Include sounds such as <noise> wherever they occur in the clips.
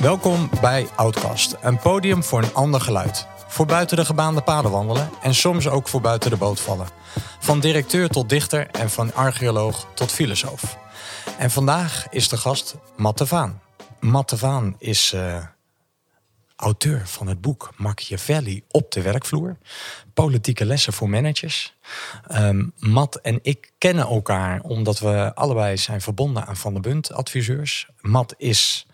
Welkom bij Outcast, een podium voor een ander geluid. Voor buiten de gebaande paden wandelen en soms ook voor buiten de boot vallen. Van directeur tot dichter en van archeoloog tot filosoof. En vandaag is de gast Matte Vaan. Matte Vaan is uh, auteur van het boek Machiavelli op de werkvloer. Politieke lessen voor managers. Um, Matt en ik kennen elkaar omdat we allebei zijn verbonden aan Van der Bunt adviseurs. Matt is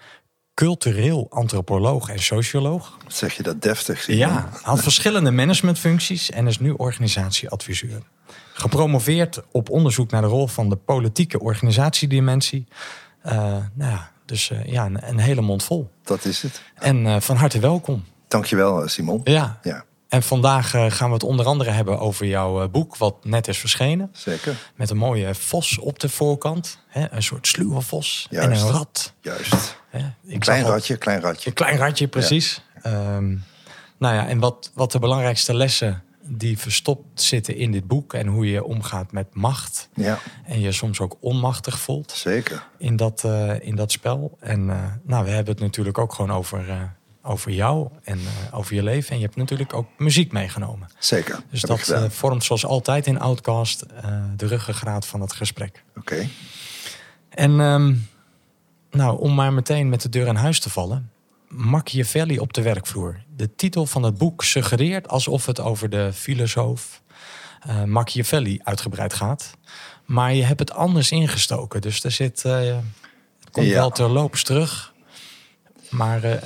cultureel antropoloog en socioloog. Zeg je dat deftig? Ja, had verschillende managementfuncties en is nu organisatieadviseur. Gepromoveerd op onderzoek naar de rol van de politieke organisatiedimensie. Uh, nou ja, dus uh, ja, een, een, hele mond vol. Dat is het. En uh, van harte welkom. Dankjewel, Simon. Ja. ja. En vandaag gaan we het onder andere hebben over jouw boek, wat net is verschenen. Zeker. Met een mooie vos op de voorkant. Hè? Een soort sluwe vos. En een rat. Juist. Ik klein ratje, klein ratje. Een klein ratje, precies. Ja. Um, nou ja, en wat, wat de belangrijkste lessen die verstopt zitten in dit boek en hoe je omgaat met macht. Ja. En je soms ook onmachtig voelt. Zeker. In dat, uh, in dat spel. En uh, nou, we hebben het natuurlijk ook gewoon over, uh, over jou en over je leven. En je hebt natuurlijk ook muziek meegenomen. Zeker. Dus dat vormt zoals altijd in Outcast de ruggengraat van het gesprek. Oké. Okay. En um, nou, om maar meteen met de deur in huis te vallen. Machiavelli op de werkvloer. De titel van het boek suggereert alsof het over de filosoof Machiavelli uitgebreid gaat. Maar je hebt het anders ingestoken. Dus er zit, het komt ja. wel terloops terug. Maar...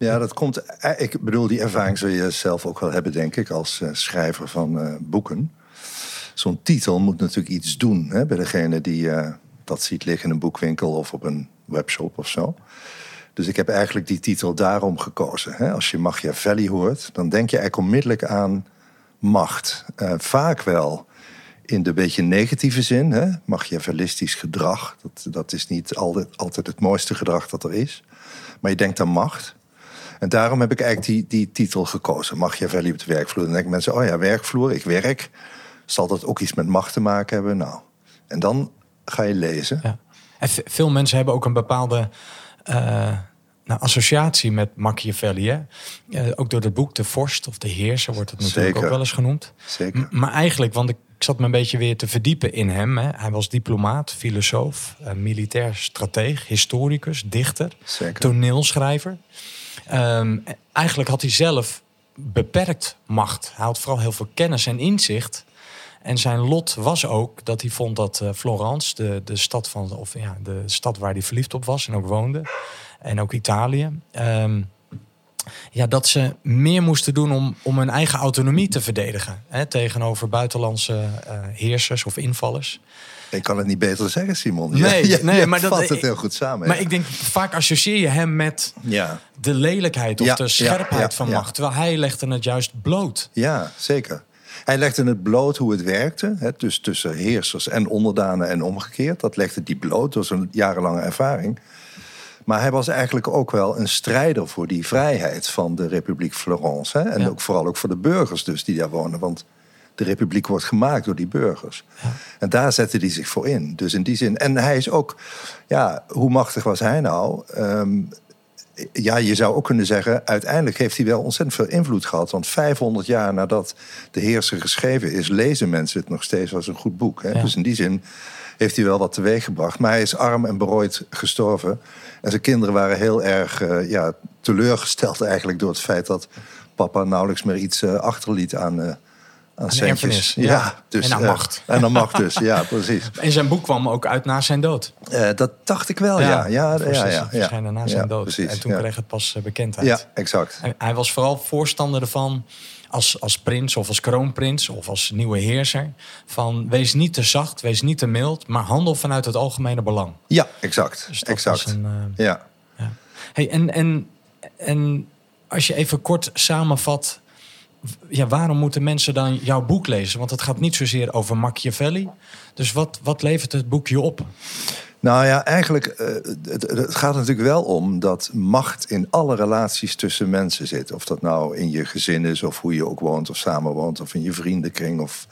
Ja, dat komt. Ik bedoel, die ervaring zul je zelf ook wel hebben, denk ik, als schrijver van boeken. Zo'n titel moet natuurlijk iets doen hè, bij degene die dat ziet liggen in een boekwinkel of op een webshop of zo. Dus ik heb eigenlijk die titel daarom gekozen. Hè? Als je Machiavelli hoort, dan denk je eigenlijk onmiddellijk aan macht. Vaak wel in de beetje negatieve zin. Hè? Machiavellistisch gedrag, dat, dat is niet altijd, altijd het mooiste gedrag dat er is. Maar je denkt aan macht. En daarom heb ik eigenlijk die, die titel gekozen. Machiavelli op de werkvloer. Dan denken mensen, oh ja, werkvloer, ik werk. Zal dat ook iets met macht te maken hebben? Nou, en dan ga je lezen. Ja. En veel mensen hebben ook een bepaalde uh, nou, associatie met Machiavelli. Hè? Uh, ook door het boek De Vorst of De Heerser wordt het natuurlijk Zeker. ook wel eens genoemd. Zeker. M maar eigenlijk, want ik, ik zat me een beetje weer te verdiepen in hem. Hè? Hij was diplomaat, filosoof, uh, militair strateeg, historicus, dichter, Zeker. toneelschrijver. Um, eigenlijk had hij zelf beperkt macht. Hij had vooral heel veel kennis en inzicht. En zijn lot was ook dat hij vond dat uh, Florence, de, de, stad van, of, ja, de stad waar hij verliefd op was en ook woonde, en ook Italië, um, ja, dat ze meer moesten doen om, om hun eigen autonomie te verdedigen hè, tegenover buitenlandse uh, heersers of invallers. Ik kan het niet beter zeggen, Simon. Nee, <laughs> ja, nee je maar dat vat het heel goed samen. Maar ja. ik denk, vaak associeer je hem met ja. de lelijkheid of Ja, de scherpheid van macht. Terwijl hij legde het juist bloot. Ja, zeker. Hij legde het bloot hoe het werkte. Hè, dus tussen heersers en onderdanen en omgekeerd. Dat legde die bloot door zijn jarenlange ervaring. Maar hij was eigenlijk ook wel een strijder voor die vrijheid van de Republiek Florence. Hè? En Ja. ook vooral ook voor de burgers dus die daar wonen. Want de republiek wordt gemaakt door die burgers. En daar zette hij zich voor in. Dus in die zin. En hij is ook, ja, hoe machtig was hij nou? Ehm, ja, je zou ook kunnen zeggen, uiteindelijk heeft hij wel ontzettend veel invloed gehad. Want 500 jaar nadat de heerser geschreven is, lezen mensen het nog steeds als een goed boek. Hè? Ja. Dus in die zin heeft hij wel wat teweeg gebracht. Maar hij is arm en berooid gestorven. En zijn kinderen waren heel erg eh, ja, teleurgesteld eigenlijk door het feit dat papa nauwelijks meer iets eh, achterliet aan, eh aan centjes. Ja, ja. dus, En aan eh, macht. <laughs> en aan macht dus, ja, precies. En zijn boek kwam ook uit na zijn dood. Dat dacht ik wel, ja. Ja, ja, ja, ja, na zijn dood. precies, en toen kreeg het pas bekendheid. Ja, exact. En hij was vooral voorstander ervan als, als prins of als kroonprins of als nieuwe heerser. Van wees niet te zacht, wees niet te mild, maar handel vanuit het algemene belang. Ja, exact. Dus exact. een, eh, Ja. Hey, en, en, en als je even kort samenvat, ja, waarom moeten mensen dan jouw boek lezen? Want het gaat niet zozeer over Machiavelli. Dus wat, wat levert het boek je op? Nou ja, eigenlijk, eh, het, het gaat natuurlijk wel om dat macht in alle relaties tussen mensen zit. Of dat nou in je gezin is, of hoe je ook woont of samenwoont, of in je vriendenkring. Of,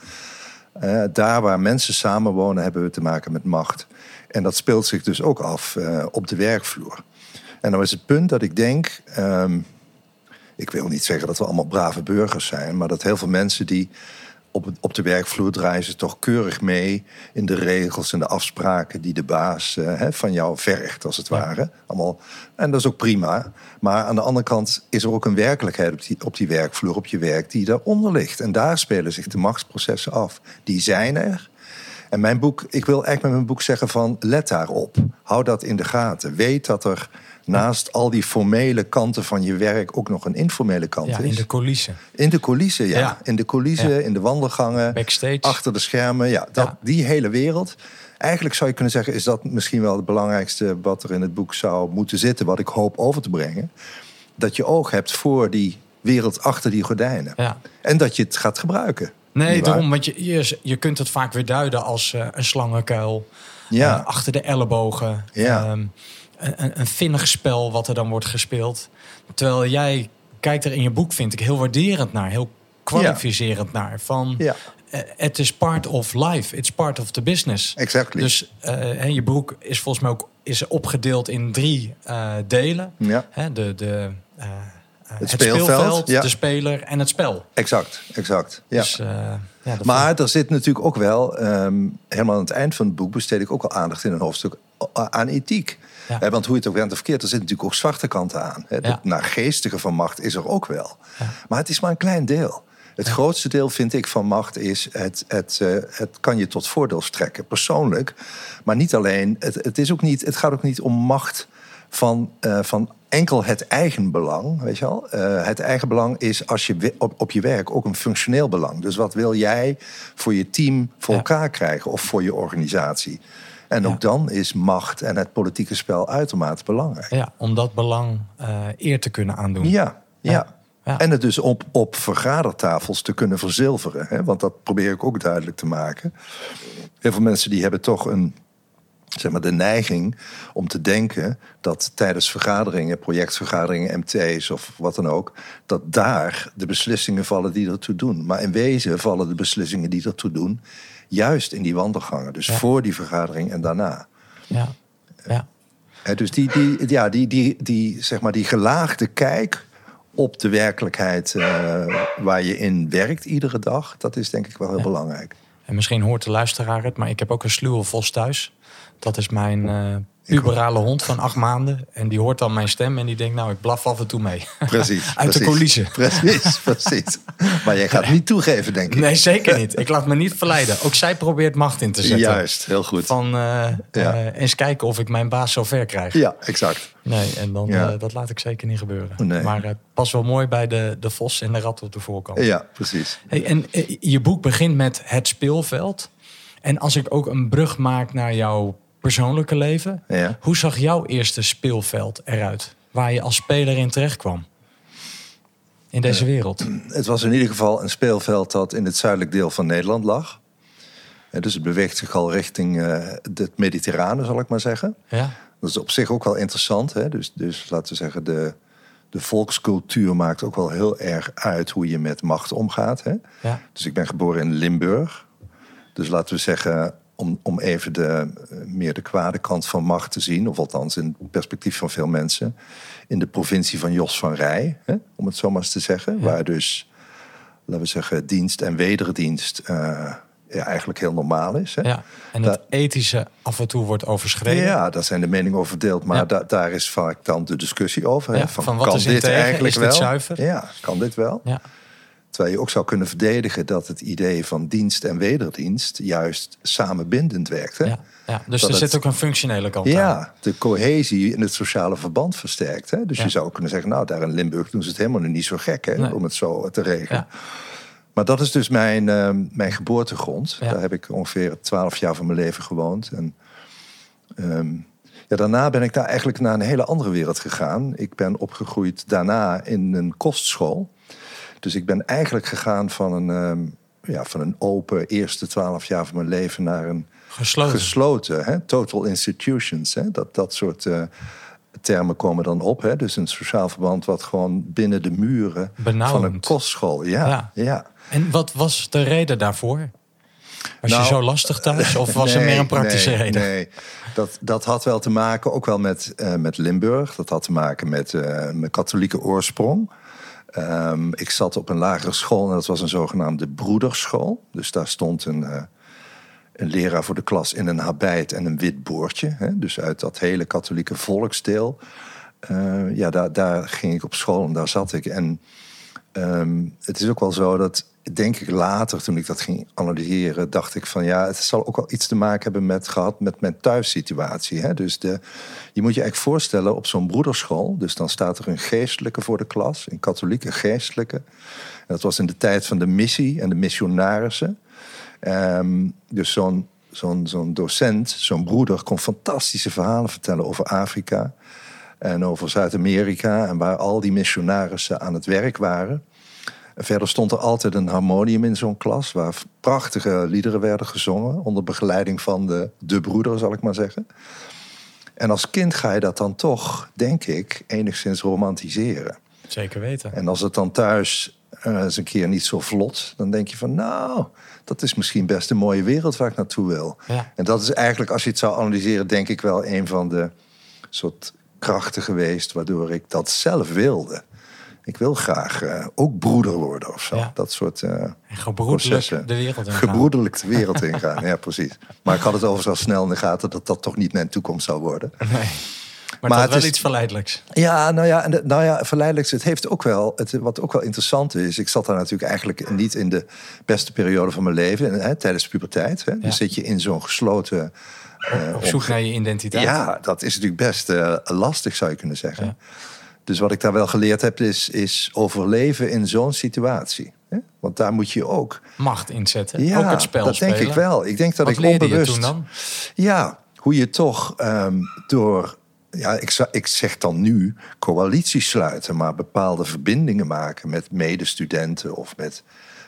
eh, daar waar mensen samenwonen, hebben we te maken met macht. En dat speelt zich dus ook af eh, op de werkvloer. En dan is het punt dat ik denk. ehm, ik wil niet zeggen dat we allemaal brave burgers zijn, maar dat heel veel mensen die op, het- op de werkvloer draaien ze toch keurig mee in de regels en de afspraken die de baas eh, hè, van jou vergt, als het ware. Allemaal, en dat is ook prima. Maar aan de andere kant is er ook een werkelijkheid op die, op die werkvloer, op je werk, die daaronder ligt. En daar spelen zich de machtsprocessen af. Die zijn er. En mijn boek, ik wil eigenlijk met mijn boek zeggen van let daarop. Hou dat in de gaten. Weet dat er naast al die formele kanten van je werk ook nog een informele kant Ja, is. in de coulissen. In de coulissen, ja. Ja. In de coulissen, Ja. in de wandelgangen, Backstage. achter de schermen. Ja, dat, die hele wereld. Eigenlijk zou je kunnen zeggen, is dat misschien wel het belangrijkste wat er in het boek zou moeten zitten, wat ik hoop over te brengen. Dat je oog hebt voor die wereld achter die gordijnen. Ja. En dat je het gaat gebruiken. Nee, daarom, want je, je, je kunt het vaak weer duiden als eh, een slangenkuil. Ja. eh, achter de ellebogen. Ja. ehm, een, een- vinnig spel wat er dan wordt gespeeld. Terwijl jij kijkt er in je boek, vind ik, heel waarderend naar. Heel kwalificerend naar. Van, Ja. eh, het is part of life. It's part of the business. Exactly. Dus eh, je boek is volgens mij ook is opgedeeld in drie eh, delen. Ja. Hè, de, de, eh, het, speelveld, speelveld, ja. de speler en het spel. Exact, exact. Ja. Dus, ja, Maar er zit natuurlijk ook wel, ehm, helemaal aan het eind van het boek besteed ik ook al aandacht in een hoofdstuk aan ethiek. Ja. Want hoe je het ook bent of verkeerd, er zit natuurlijk ook zwarte kanten aan. Hè. Het naargeestige van macht is er ook wel. Maar het is maar een klein deel. Het grootste deel, vind ik, van macht is het, het, eh, het kan je tot voordeel strekken, persoonlijk. Maar niet alleen, het, het, is ook niet, het gaat ook niet om macht van, eh, van enkel het eigen belang. Weet je wel? Eh, het eigen belang is als je op, op je werk ook een functioneel belang. Dus wat wil jij voor je team voor Ja. elkaar krijgen of voor je organisatie? En ook Ja. dan is macht en het politieke spel uitermate belangrijk. Ja, om dat belang eh, eer te kunnen aandoen. Ja, ja. Ja. Ja. En het dus op, op vergadertafels te kunnen verzilveren. Hè? Want dat probeer ik ook duidelijk te maken. Heel veel mensen die hebben toch een, zeg maar, de neiging om te denken dat tijdens vergaderingen, projectvergaderingen, MT's of wat dan ook, dat daar de beslissingen vallen die ertoe doen. Maar in wezen vallen de beslissingen die ertoe doen juist in die wandelgangen. Dus Ja. voor die vergadering en daarna. Ja, ja. Dus die, die, ja, die, die, die, zeg maar, die gelaagde kijk op de werkelijkheid eh, waar je in werkt iedere dag, dat is denk ik wel heel belangrijk. En misschien hoort de luisteraar het, maar ik heb ook een sluwe vos thuis. Dat is mijn eh puberale hond van acht maanden. En die hoort dan mijn stem en die denkt, nou, ik blaf af en toe mee. Precies. <laughs> Uit de coulissen. Precies, <laughs> precies. Maar jij gaat niet toegeven, denk ik. Nee, zeker niet. Ik laat me niet verleiden. Ook zij probeert macht in te zetten. Juist, heel goed. Van eh, Ja. eh, eens kijken of ik mijn baas zo ver krijg. Ja, exact. Nee, en dan, Ja. eh, dat laat ik zeker niet gebeuren. Nee. Maar het past wel mooi bij de, de vos en de rat op de voorkant. Ja, precies. Hey, en je boek begint met het speelveld. En als ik ook een brug maak naar jouw persoonlijke leven, Ja. hoe zag jouw eerste speelveld eruit? Waar je als speler in terecht kwam? In deze wereld. Het was in ieder geval een speelveld dat in het zuidelijk deel van Nederland lag. Dus het beweegt zich al richting eh, het Mediterrane, zal ik maar zeggen. Ja, Dat is op zich ook wel interessant. Hè? Dus, dus laten we zeggen, de, de volkscultuur maakt ook wel heel erg uit hoe je met macht omgaat. Hè? ja, Dus ik ben geboren in Limburg. Dus laten we zeggen, om, om even de, eh, meer de kwade kant van macht te zien, of althans in het perspectief van veel mensen, in de provincie van Jos van Rij, hè? om het zo maar eens te zeggen, waar dus, laten we zeggen, dienst en wederdienst eh, ja, eigenlijk heel normaal is. Hè? ja. En het ethische af en toe wordt overschreden. Ja, daar zijn de meningen over verdeeld. Maar Ja. da- daar is vaak dan de discussie over. hè, Ja, van wat is integer? Is dit wel? zuiver? Ja, kan dit wel? Ja, Terwijl je ook zou kunnen verdedigen dat het idee van dienst en wederdienst juist samenbindend werkt. Hè? ja, ja. Dus Dat er het- zit ook een functionele kant aan. Ja, de cohesie in het sociale verband versterkt. Hè? Dus Ja. je zou kunnen zeggen, nou, daar in Limburg doen ze het helemaal niet zo gek, hè, Nee. om het zo te regelen. Ja. Maar dat is dus mijn, eh, mijn geboortegrond. Ja. Daar heb ik ongeveer twaalf jaar van mijn leven gewoond. En ehm, ja, daarna ben ik daar eigenlijk naar een hele andere wereld gegaan. Ik ben opgegroeid daarna in een kostschool. Dus ik ben eigenlijk gegaan van een, ehm, ja, van een open eerste twaalf jaar van mijn leven naar een Gesloten. gesloten, hè? total institutions. Hè? Dat, dat soort eh, termen komen dan op. Hè? Dus een sociaal verband wat gewoon binnen de muren van een kostschool. Ja, Ja. ja. En wat was de reden daarvoor? Was Nou, je zo lastig thuis of was er meer een praktische nee, reden? Nee, dat, dat had wel te maken, ook wel met, eh, met Limburg. Dat had te maken met eh, mijn katholieke oorsprong. Ehm, ik zat op een lagere school en dat was een zogenaamde broederschool. Dus daar stond een, eh, een leraar voor de klas in een habit en een wit boordje. Hè? Dus uit dat hele katholieke volksdeel. Eh, ja, daar, daar ging ik op school en daar zat ik. En ehm, het is ook wel zo dat, denk ik later, toen ik dat ging analyseren, dacht ik van ja, het zal ook wel iets te maken hebben met gehad met mijn thuissituatie. Hè? Dus de, je moet je eigenlijk voorstellen op zo'n broederschool, dus dan staat er een geestelijke voor de klas, een katholieke geestelijke. Dat was in de tijd van de missie en de missionarissen. Ehm, dus zo'n zo'n zo'n docent, zo'n broeder, kon fantastische verhalen vertellen over Afrika en over Zuid-Amerika en waar al die missionarissen aan het werk waren. En verder stond er altijd een harmonium in zo'n klas, waar prachtige liederen werden gezongen, onder begeleiding van de, de broeder, zal ik maar zeggen. En als kind ga je dat dan toch, denk ik, enigszins romantiseren. Zeker weten. En als het dan thuis eh, eens een keer niet zo vlot, dan denk je van, nou, dat is misschien best een mooie wereld waar ik naartoe wil. Ja. En dat is eigenlijk, als je het zou analyseren, denk ik wel een van de soort krachten geweest waardoor ik dat zelf wilde. Ik wil graag eh, ook broeder worden of zo. Ja. Dat soort gebroedelijk processen. de wereld in gaan. gebroederlijk de wereld <laughs> ingaan. ja, precies. Maar ik had het overigens al snel in de gaten dat dat toch niet mijn toekomst zou worden. Nee. Maar, Maar het het wel is- iets verleidelijks. Ja, nou ja, nou ja, verleidelijk. Het heeft ook wel, het, wat ook wel interessant is. Ik zat daar natuurlijk eigenlijk niet in de beste periode van mijn leven, hè, tijdens de puberteit. Hè. Ja. Dus zit je in zo'n gesloten. eh, Op zoek naar je identiteit. Ja, dat is natuurlijk best lastig, zou je kunnen zeggen. Ja. Dus wat ik daar wel geleerd heb, is, is overleven in zo'n situatie. Hè? Want daar moet je ook. Macht inzetten. Ja, ook het spel dat spelen. denk ik wel. Ik denk dat Wat ik je onbewust. toen dan? Ja, hoe je toch ehm, door, ja, ik, ik zeg dan nu coalities sluiten, maar bepaalde verbindingen maken met medestudenten of met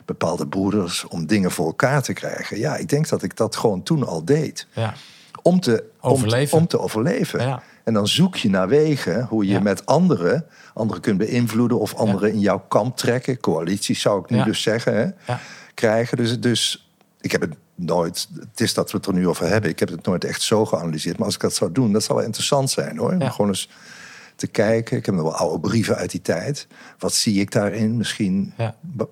bepaalde broeders om dingen voor elkaar te krijgen. Ja, ik denk dat ik dat gewoon toen al deed. Ja. Om te om- Overleven. Om, te overleven. Ja. En dan zoek je naar wegen hoe je Ja. met anderen, anderen kunt beïnvloeden of anderen in jouw kamp trekken. Coalities zou ik nu Ja. dus zeggen. Hè? Krijgen. Dus, dus ik heb het nooit, het is dat we het er nu over hebben, ik heb het nooit echt zo geanalyseerd. Maar als ik dat zou doen, dat zou wel interessant zijn hoor. Om. Gewoon eens te kijken. Ik heb nog wel oude brieven uit die tijd. Wat zie ik daarin? Misschien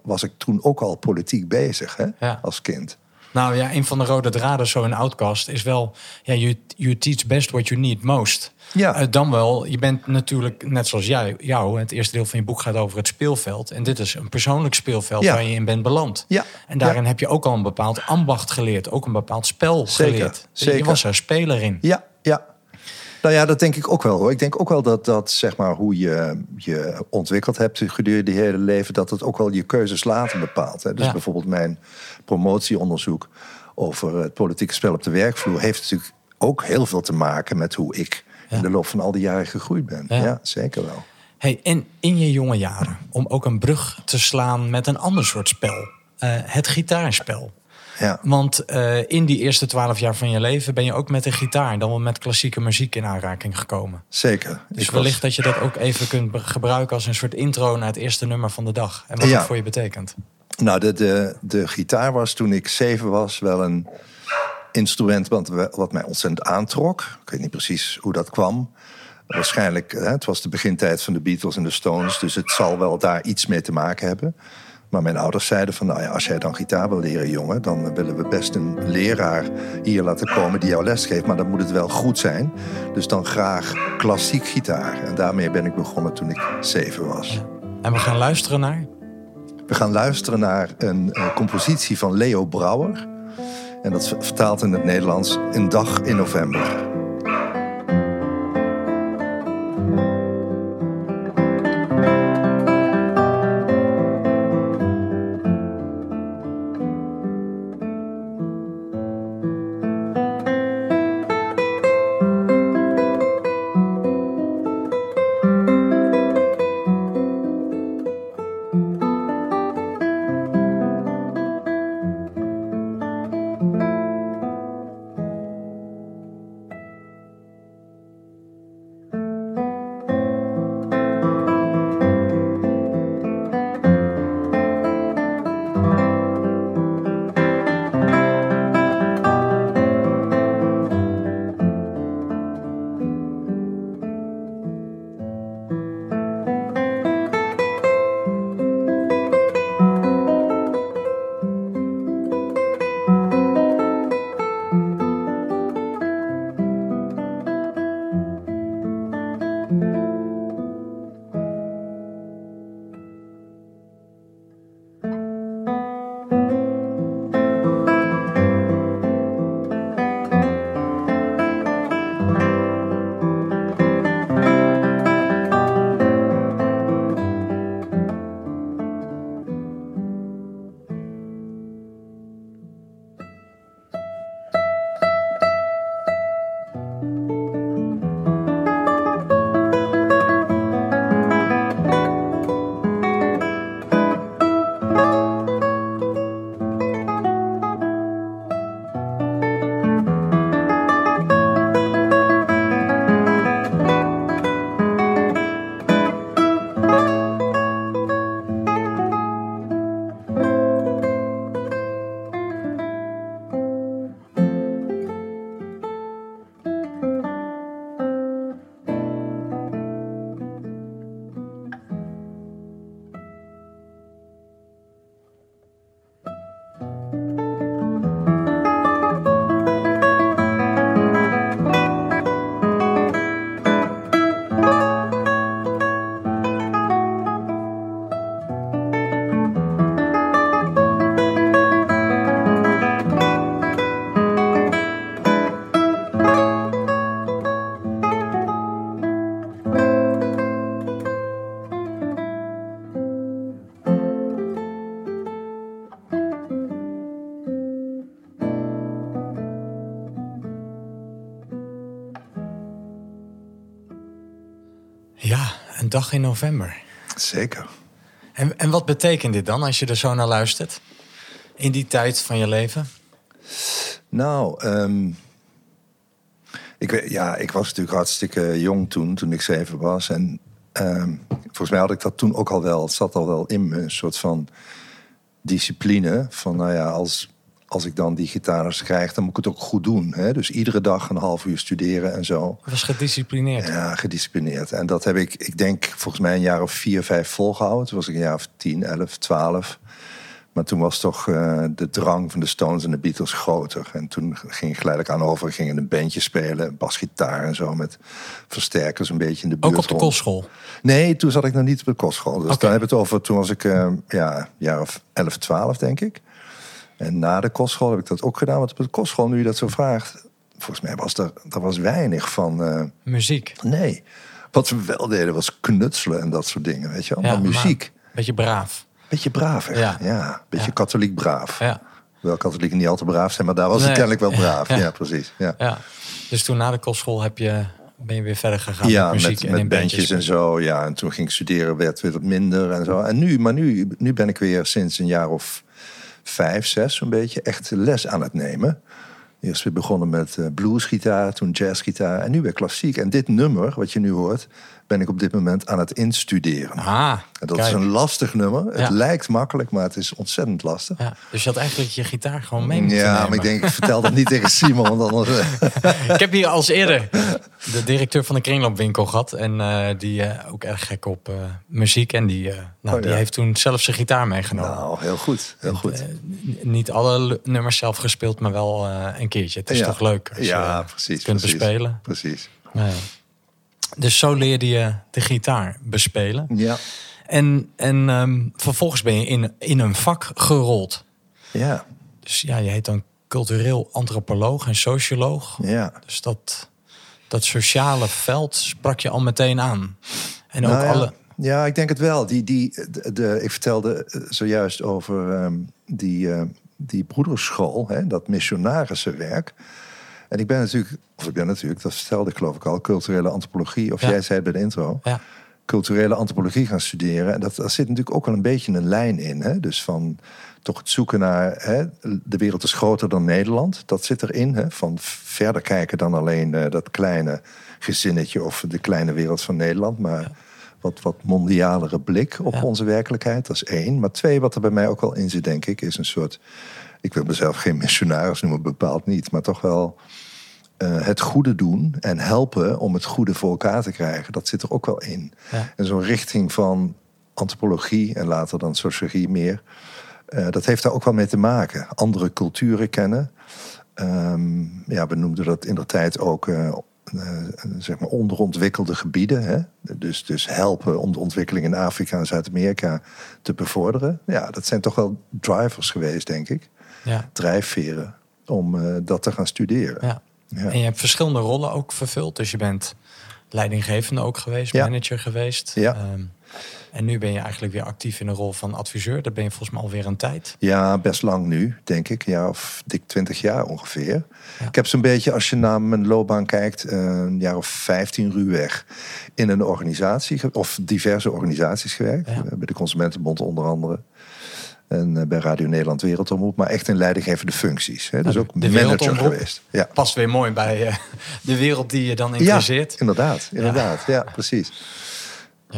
was ik toen ook al politiek bezig hè? Als kind. Nou ja, een van de rode draden zo in Outcast is wel... Ja, you, you teach best what you need most. Ja. Eh, dan wel, je bent natuurlijk, net zoals jij, jou... het eerste deel van je boek gaat over het speelveld. En dit is een persoonlijk speelveld Ja. waar je in bent beland. Ja. En daarin Ja. heb je ook al een bepaald ambacht geleerd. Ook een bepaald spel Zeker, geleerd. Je zeker. was er speler in. Ja. Nou ja, dat denk ik ook wel hoor. Ik denk ook wel dat, dat zeg maar, hoe je je ontwikkeld hebt gedurende je hele leven, dat het ook wel je keuzes later bepaalt. Hè. Dus Ja. bijvoorbeeld mijn promotieonderzoek over het politieke spel op de werkvloer heeft natuurlijk ook heel veel te maken met hoe ik Ja. in de loop van al die jaren gegroeid ben. Ja. Ja, zeker wel. Hey, en in je jonge jaren, om ook een brug te slaan met een ander soort spel. eh, het gitaarspel. Ja. Want eh, in die eerste twaalf jaar van je leven ben je ook met de gitaar, dan wel met klassieke muziek in aanraking gekomen. Zeker. Dus Ik wellicht was- dat je dat ook even kunt gebruiken als een soort intro naar het eerste nummer van de dag. En wat Ja. het voor je betekent. Nou, de, de, de gitaar was toen ik zeven was wel een instrument wat, wat mij ontzettend aantrok. Ik weet niet precies hoe dat kwam. Waarschijnlijk, hè, het was de begintijd van de Beatles en de Stones, dus het zal wel daar iets mee te maken hebben. Maar mijn ouders zeiden van, nou ja, als jij dan gitaar wil leren, jongen, dan willen we best een leraar hier laten komen die jou les geeft. Maar dan moet het wel goed zijn. Dus dan graag klassiek gitaar. En daarmee ben ik begonnen toen ik zeven was. En we gaan luisteren naar. We gaan luisteren naar een eh, compositie van Leo Brouwer. En dat is vertaald in het Nederlands Een dag in november. Dag in november. Zeker. En, en wat betekent dit dan als je er zo naar luistert? In die tijd van je leven? Nou, ehm, ik, weet- ja, ik was natuurlijk hartstikke jong toen, toen ik zeven was. En ehm, volgens mij had ik dat toen ook al wel. Het zat al wel in me, een soort van discipline. Van nou ja, als, als ik dan die gitaars krijg, dan moet ik het ook goed doen. Hè? Dus iedere dag een half uur studeren en zo. Was gedisciplineerd. Ja, gedisciplineerd. En dat heb ik, ik denk, volgens mij een jaar of vier, vijf volgehouden. Toen was ik een jaar of tien, elf, twaalf. Maar toen was toch eh, de drang van de Stones en de Beatles groter. En toen ging ik geleidelijk aan over. Ik ging in een bandje spelen, basgitaar en zo. Met versterkers een beetje in de buurt. Ook op de kostschool. Nee, toen zat ik nog niet op de kostschool. Dus Oké. dan we het over, toen was ik eh, ja, jaar of 11, 12 denk ik. En na de kostschool heb ik dat ook gedaan. Want op de kostschool, nu je dat zo vraagt... Volgens mij was er, er was weinig van... eh, Muziek. nee, wat we wel deden was knutselen en dat soort dingen, weet je wel. Ja, maar muziek, Beetje braaf. beetje braaf, hè? Ja. Ja. beetje Ja. katholiek braaf. Ja, Wel katholieken niet al te braaf zijn, maar daar was Nee. ik kennelijk wel braaf. Ja. Precies. Ja. ja. Dus toen na de kostschool heb je, ben je weer verder gegaan Ja, met muziek met, en in bandjes en zo. Ja, en toen ging ik studeren, werd weer wat minder en zo. En nu, maar nu, nu ben ik weer sinds een jaar of vijf, zes zo'n beetje echt les aan het nemen. Eerst weer begonnen met eh, bluesgitaar, toen jazzgitaar en nu weer klassiek. En dit nummer, wat je nu hoort, ben ik op dit moment aan het instuderen. Ah, En dat kijk. is een lastig nummer. Het lijkt makkelijk, maar het is ontzettend lastig. Ja, dus je had eigenlijk je gitaar gewoon mee moeten Ja, nemen. maar ik denk, ik vertel dat niet tegen Simon, want anders... eh, <laughs> Ik heb hier als eerder de directeur van de kringloopwinkel gehad. En eh, die eh, ook erg gek op muziek. En die, nou, Oh, die ja. heeft toen zelf zijn gitaar meegenomen. Nou, heel goed, heel goed. Niet alle nummers zelf gespeeld, maar wel een keertje. Het is toch leuk als Ja, je precies. kunt precies, bespelen. Precies. Ja. Dus zo leerde je de gitaar bespelen. Ja, En, en ehm, vervolgens ben je in, in een vak gerold. ja, Dus ja, je heet dan cultureel antropoloog en socioloog. ja. Dus dat, dat sociale veld sprak je al meteen aan. En ook Nou ja, alle. Ja, ik denk het wel. Die, die, de, de- ik vertelde eh, zojuist over ehm, die, eh, die broederschool, hè, dat missionarissenwerk. En ik ben natuurlijk, of ik ben natuurlijk, dat vertelde ik geloof ik al, culturele antropologie, of Ja. jij zei het bij de intro, Ja, culturele antropologie gaan studeren. En dat, daar zit natuurlijk ook wel een beetje een lijn in. Hè? Dus van toch het zoeken naar, hè, de wereld is groter dan Nederland. Dat zit erin. Hè? Van verder kijken dan alleen eh, dat kleine gezinnetje of de kleine wereld van Nederland. Maar wat, wat mondialere blik op onze werkelijkheid. Dat is één. Maar twee, wat er bij mij ook wel in zit, denk ik, is een soort... Ik wil mezelf geen missionaris noemen, bepaald niet. Maar toch wel eh, het goede doen en helpen om het goede voor elkaar te krijgen. Dat zit er ook wel in. Ja. En zo'n richting van antropologie en later dan sociologie meer. eh, dat heeft daar ook wel mee te maken. Andere culturen kennen. Ehm, ja, we noemden dat in de tijd ook eh, zeg maar onderontwikkelde gebieden. Hè? Dus, dus helpen om de ontwikkeling in Afrika en Zuid-Amerika te bevorderen. Ja, dat zijn toch wel drivers geweest, denk ik. Ja, Drijfveren om eh, dat te gaan studeren. ja. Ja. En je hebt verschillende rollen ook vervuld. Dus je bent leidinggevende ook geweest, Ja. manager geweest. Ja. Ehm, en nu ben je eigenlijk weer actief in de rol van adviseur. Dat ben je volgens mij alweer een tijd. Ja, best lang nu, denk ik. Ja, of dik twintig jaar ongeveer. Ja. Ik heb zo'n beetje, als je naar mijn loopbaan kijkt, eh, een jaar of 15 ruwweg in een organisatie, of diverse organisaties gewerkt. Ja. Eh, Bij de Consumentenbond onder andere. En eh, bij Radio Nederland Wereldomroep. Maar echt in leidinggevende functies. Hè. Dus Nou, ook de manager geweest. Ja. Past weer mooi bij eh, de wereld die je dan Ja, interesseert. inderdaad. inderdaad. Ja, precies.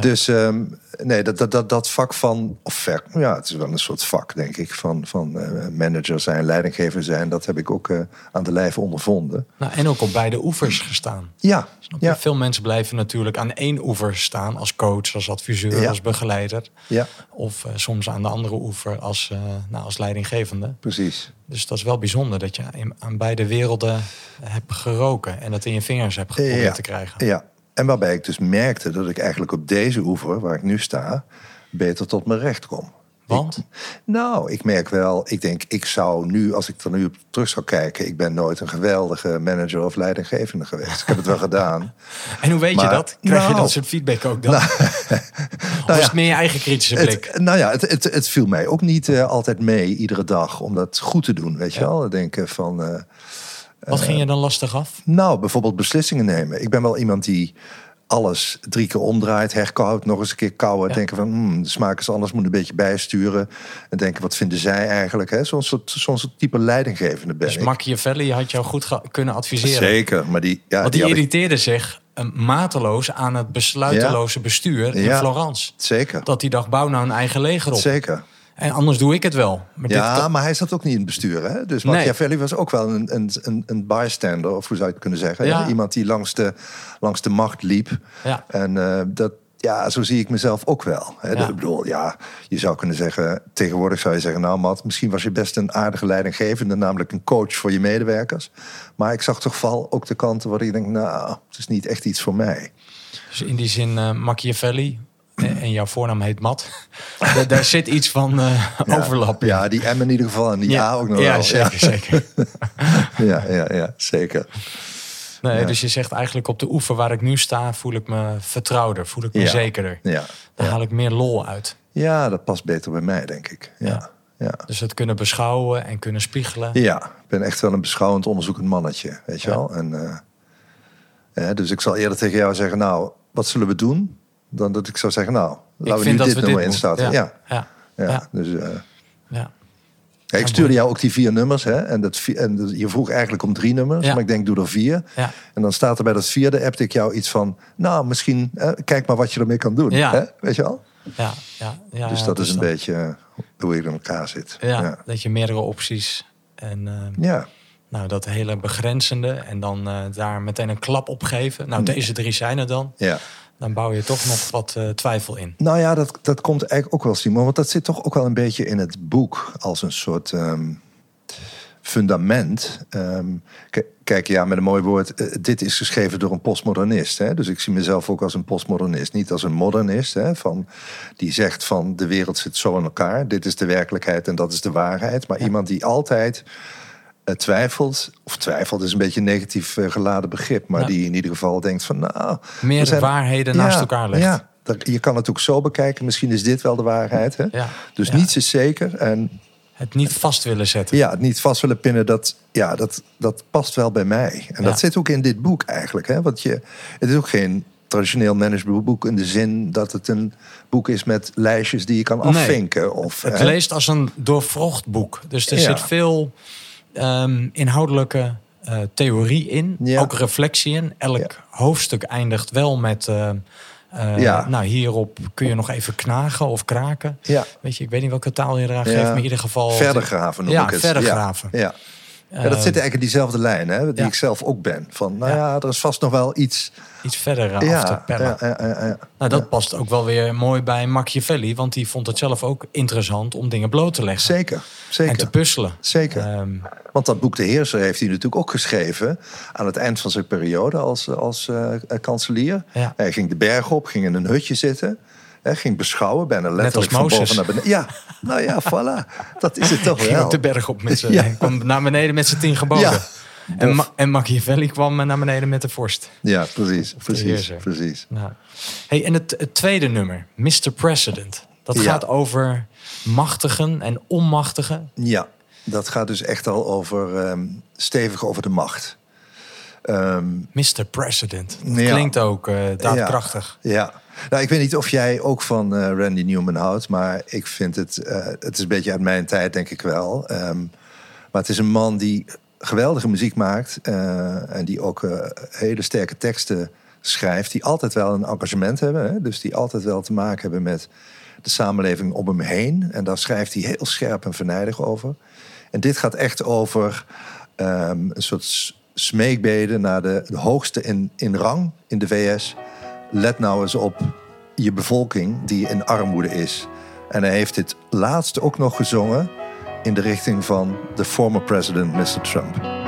Dus ehm, nee, dat, dat, dat, dat vak van, of ver, ja, het is wel een soort vak, denk ik, van, van eh, manager zijn, leidinggever zijn. Dat heb ik ook eh, aan de lijve ondervonden. Nou, en ook op beide oevers gestaan. Ja, ja, Veel mensen blijven natuurlijk aan één oever staan. Als coach, als adviseur, Ja. als begeleider. ja, Of eh, soms aan de andere oever als, nou, als leidinggevende. precies. Dus dat is wel bijzonder dat je aan beide werelden hebt geroken. En dat in je vingers hebt geprobeerd te krijgen. Ja, en waarbij ik dus merkte dat ik eigenlijk op deze oever, waar ik nu sta, beter tot mijn recht kom. Want? Nou, ik merk wel, ik denk, ik zou nu, als ik er nu op terug zou kijken, ik ben nooit een geweldige manager of leidinggevende geweest. Ik heb het wel gedaan. <laughs> En hoe weet je dat? Krijg je Nou. dat soort feedback ook dan? of <laughs> ja. is het meer je eigen kritische blik? Het, nou ja, het, het, het viel mij ook niet eh, altijd mee iedere dag om dat goed te doen, weet je wel. Denken van, eh, Wat ging je dan lastig af? nou, bijvoorbeeld beslissingen nemen. Ik ben wel iemand die alles drie keer omdraait, herkoudt, nog eens een keer kouwen. Ja. Denken van, hmm, de smaak is anders, moet een beetje bijsturen. En denken, wat vinden zij eigenlijk? Zo'n soort, zo'n soort type leidinggevende ben Dus ik. Machiavelli had jou goed kunnen adviseren. Zeker, maar die... Ja, Want die, ik- irriteerde zich eh, mateloos aan het besluiteloze bestuur in Ja. Florence. Zeker, Dat hij dacht, bouw nou een eigen leger op. zeker. En anders doe ik het wel. Maar dit Ja, kan- maar hij zat ook niet in het bestuur. Hè? Dus Nee. Machiavelli was ook wel een, een, een, een bystander, of hoe zou je het kunnen zeggen? Ja. Iemand die langs de, langs de macht liep. Ja. En eh, dat, ja, zo zie ik mezelf ook wel. Hè? Ja. Ik bedoel, ja, je zou kunnen zeggen, tegenwoordig zou je zeggen, nou Matt, misschien was je best een aardige leidinggevende, namelijk een coach voor je medewerkers. Maar ik zag toch vooral ook de kanten waar ik denk, nou, het is niet echt iets voor mij. Dus in die zin eh, Machiavelli. En jouw voornaam heet Matt. <laughs> Daar- Daar zit iets van eh, Ja. overlap in. Ja, die M in ieder geval en die A ook nog ja, wel. zeker, zeker. <laughs> Ja, ja, ja, zeker. Nee, Ja. Dus je zegt eigenlijk op de oever waar ik nu sta, voel ik me vertrouwder, voel ik me Ja. zekerder. Ja. Daar haal ik meer lol uit. ja, dat past beter bij mij, denk ik. Ja. Ja. Ja. Dus het kunnen beschouwen en kunnen spiegelen. Ja, ik ben echt wel een beschouwend onderzoekend mannetje, weet je Ja. wel. En, eh, dus ik zal eerder tegen jou zeggen, nou, wat zullen we doen? Dan dat ik zou zeggen, nou, laten we nu dat dit nummer instarten. moeten. Ja. Ja. Dus, eh, Ja. ja, ik stuurde jou ook die vier nummers, hè? En, dat, en je vroeg eigenlijk om drie nummers, Ja. maar ik denk, doe er vier. Ja. En dan staat er bij dat vierde, appte ik jou iets van, nou, misschien, eh, kijk maar wat je ermee kan doen. Ja. Hè? Weet je wel? Ja. Ja. Ja. dus dat is een dan- beetje eh, hoe ik in elkaar zit. Ja, dat je meerdere opties en Ja. nou, dat hele begrenzende en dan daar meteen een klap op geven. Nou, deze drie zijn er dan. ja. Dan bouw je toch nog wat eh, twijfel in. Nou ja, dat, dat komt eigenlijk ook wel, Simon. Want dat zit toch ook wel een beetje in het boek als een soort ehm, fundament. Ehm, kijk, ja, met een mooi woord. eh, dit is geschreven door een postmodernist. Hè? Dus ik zie mezelf ook als een postmodernist. Niet als een modernist. Hè? Van, die zegt van de wereld zit zo in elkaar. Dit is de werkelijkheid en dat is de waarheid. Maar iemand die altijd twijfelt. Of twijfelt is een beetje een negatief eh, geladen begrip. Maar die in ieder geval denkt van nou... Meer zijn- waarheden naast elkaar legt. Ja, dat- je kan het ook zo bekijken. Misschien is dit wel de waarheid. Hè? Ja, Dus ja. niets is zeker. En Het niet vast willen zetten. ja, het niet vast willen pinnen, dat, ja, dat, dat past wel bij mij. En dat zit ook in dit boek eigenlijk. Hè? Want je, het is ook geen traditioneel managementboek in de zin dat het een boek is met lijstjes die je kan Nee. afvinken. Of, Het hè? leest als een doorvrocht boek. Dus er zit veel ehm, inhoudelijke eh, theorie in. Ja. Ook reflectie in. Elk hoofdstuk eindigt wel met... eh, eh, Ja. Nou, hierop kun je nog even knagen of kraken. Ja. Weet je, ik weet niet welke taal je eraan Ja. geeft, maar in ieder geval... Verder graven noem Ja, ik het. verder ja. graven. Ja. Ja, dat Ehm, zit eigenlijk in diezelfde lijn, hè, die ja. ik zelf ook ben. Van, nou Ja. ja, er is vast nog wel iets. Iets verder af te pellen. ja, ja, ja, ja. Nou, dat past ook wel weer mooi bij Machiavelli. Want die vond het zelf ook interessant om dingen bloot te leggen. Zeker, En te zeker. puzzelen. Zeker. Ehm, Want dat boek De Heerser heeft hij natuurlijk ook geschreven aan het eind van zijn periode als, als eh, kanselier. Hij ging de berg op, ging in een hutje zitten. Hè, ging beschouwen, bijna letterlijk van Mozes. boven naar beneden. Ja, nou ja, voilà. Dat is het toch wel. de berg op met z'n... Ja. Kwam naar beneden met zijn tien geboden. Ja. En, Ma- en Machiavelli kwam naar beneden met de vorst. Ja, precies, precies, precies. Nou. Hey, en het, het tweede nummer, Mr. President. Dat Ja. gaat over machtigen en onmachtigen. Ja, dat gaat dus echt al over ehm, stevig over de macht. Ehm, Mr. President. Dat Ja. klinkt ook eh, daadkrachtig. Ja. Nou, ik weet niet of jij ook van eh, Randy Newman houdt, maar ik vind het, eh, het is een beetje uit mijn tijd, denk ik wel. Ehm, maar het is een man die geweldige muziek maakt en die ook hele sterke teksten schrijft, die altijd wel een engagement hebben. Hè? Dus die altijd wel te maken hebben met de samenleving om hem heen. En daar schrijft hij heel scherp en venijnig over. En dit gaat echt over ehm, een soort smeekbeden naar de, hoogste in, in rang in de VS. Let nou eens op je bevolking die in armoede is. En hij heeft dit laatste ook nog gezongen in de richting van de former president Mr. Trump.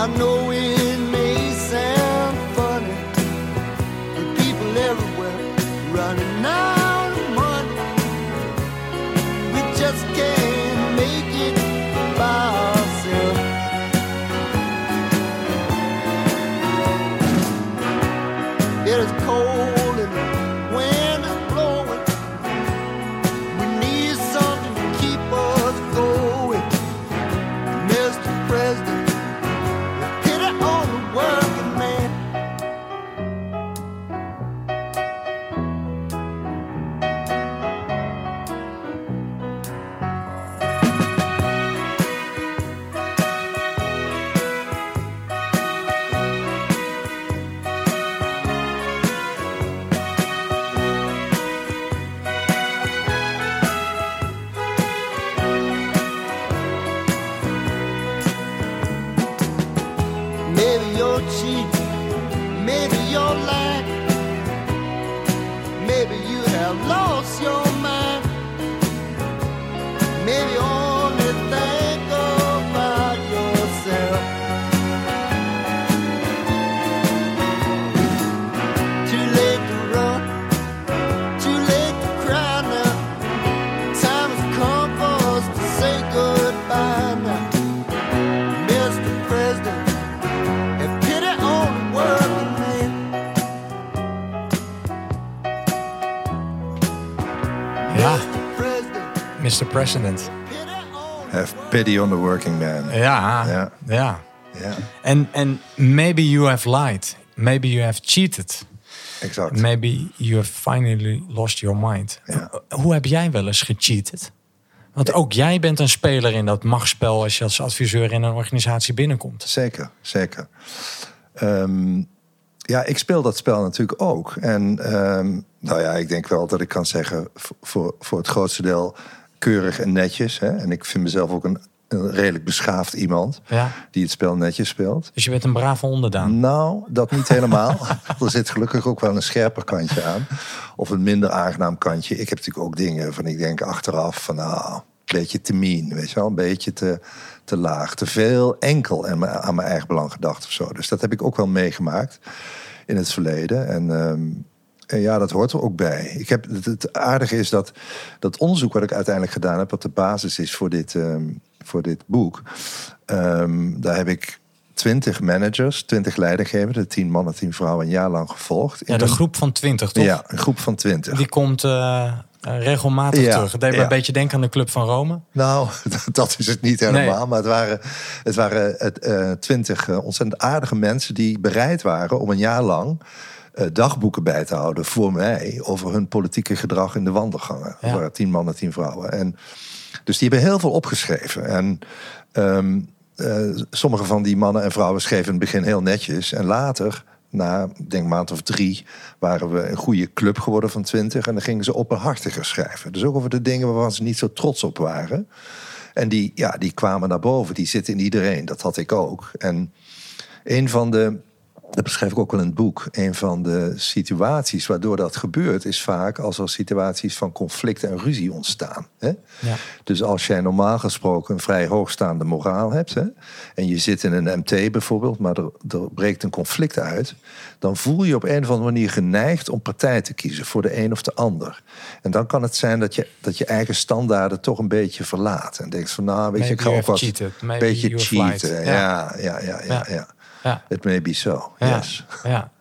I know it. Mr. President. Have pity on the working man. Ja, Ja. ja. Ja, En en maybe you have lied. Maybe you have cheated. exact. Maybe you have finally lost your mind. Ja. Hoe heb jij wel eens gecheated? Want ook jij bent een speler in dat machtsspel als je als adviseur in een organisatie binnenkomt. Zeker, zeker. Ehm, ja, ik speel dat spel natuurlijk ook. En ehm, nou ja, ik denk wel dat ik kan zeggen, voor, voor het grootste deel keurig en netjes. Hè? En ik vind mezelf ook een, een redelijk beschaafd iemand Ja. die het spel netjes speelt. Dus je bent een brave onderdaan. Nou, dat niet helemaal. <laughs> er zit gelukkig ook wel een scherper kantje aan. Of een minder aangenaam kantje. Ik heb natuurlijk ook dingen van ik denk achteraf van nou, een beetje te mean, weet je wel. Een beetje te, te laag. Te veel enkel aan mijn, aan mijn eigen belang gedacht of zo. Dus dat heb ik ook wel meegemaakt in het verleden. En, ehm, en ja, dat hoort er ook bij. Ik heb, het, het aardige is dat dat onderzoek wat ik uiteindelijk gedaan heb... wat de basis is voor dit, ehm, voor dit boek... ehm, daar heb ik twintig managers, twintig leidinggevenden... tien mannen, tien vrouwen, een jaar lang gevolgd. Ja, de groep van 20, toch? Ja, een groep van twintig. Die komt eh, regelmatig Ja, terug. Het deed me ja. een beetje denken aan de Club van Rome. Nou, <laughs> dat is het niet helemaal. Nee. Maar het waren, het waren het, eh, twintig eh, ontzettend aardige mensen die bereid waren om een jaar lang dagboeken bij te houden voor mij over hun politieke gedrag in de wandelgangen. Ja. Er waren tien mannen, tien vrouwen. En, dus die hebben heel veel opgeschreven. En ehm, eh, sommige van die mannen en vrouwen schreven in het begin heel netjes. En later, na denk maand of drie, waren we een goede club geworden van twintig. En dan gingen ze openhartiger schrijven. Dus ook over de dingen waarvan ze niet zo trots op waren. En die, ja, die kwamen naar boven. Die zitten in iedereen. Dat had ik ook. En een van de, dat beschrijf ik ook wel in het boek, een van de situaties waardoor dat gebeurt, is vaak als er situaties van conflict en ruzie ontstaan. Hè? Ja. Dus als jij normaal gesproken een vrij hoogstaande moraal hebt, hè, en je zit in een MT bijvoorbeeld, maar er, er breekt een conflict uit, dan voel je op een of andere manier geneigd om partij te kiezen voor de een of de ander. En dan kan het zijn dat je, dat je eigen standaarden toch een beetje verlaat. En denkt van, nou, weet je, ik ga ook wat. Maybe beetje cheaten. Ja. Ja, ja, ja, ja, Ja. It may be so, yes. Ja. <laughs>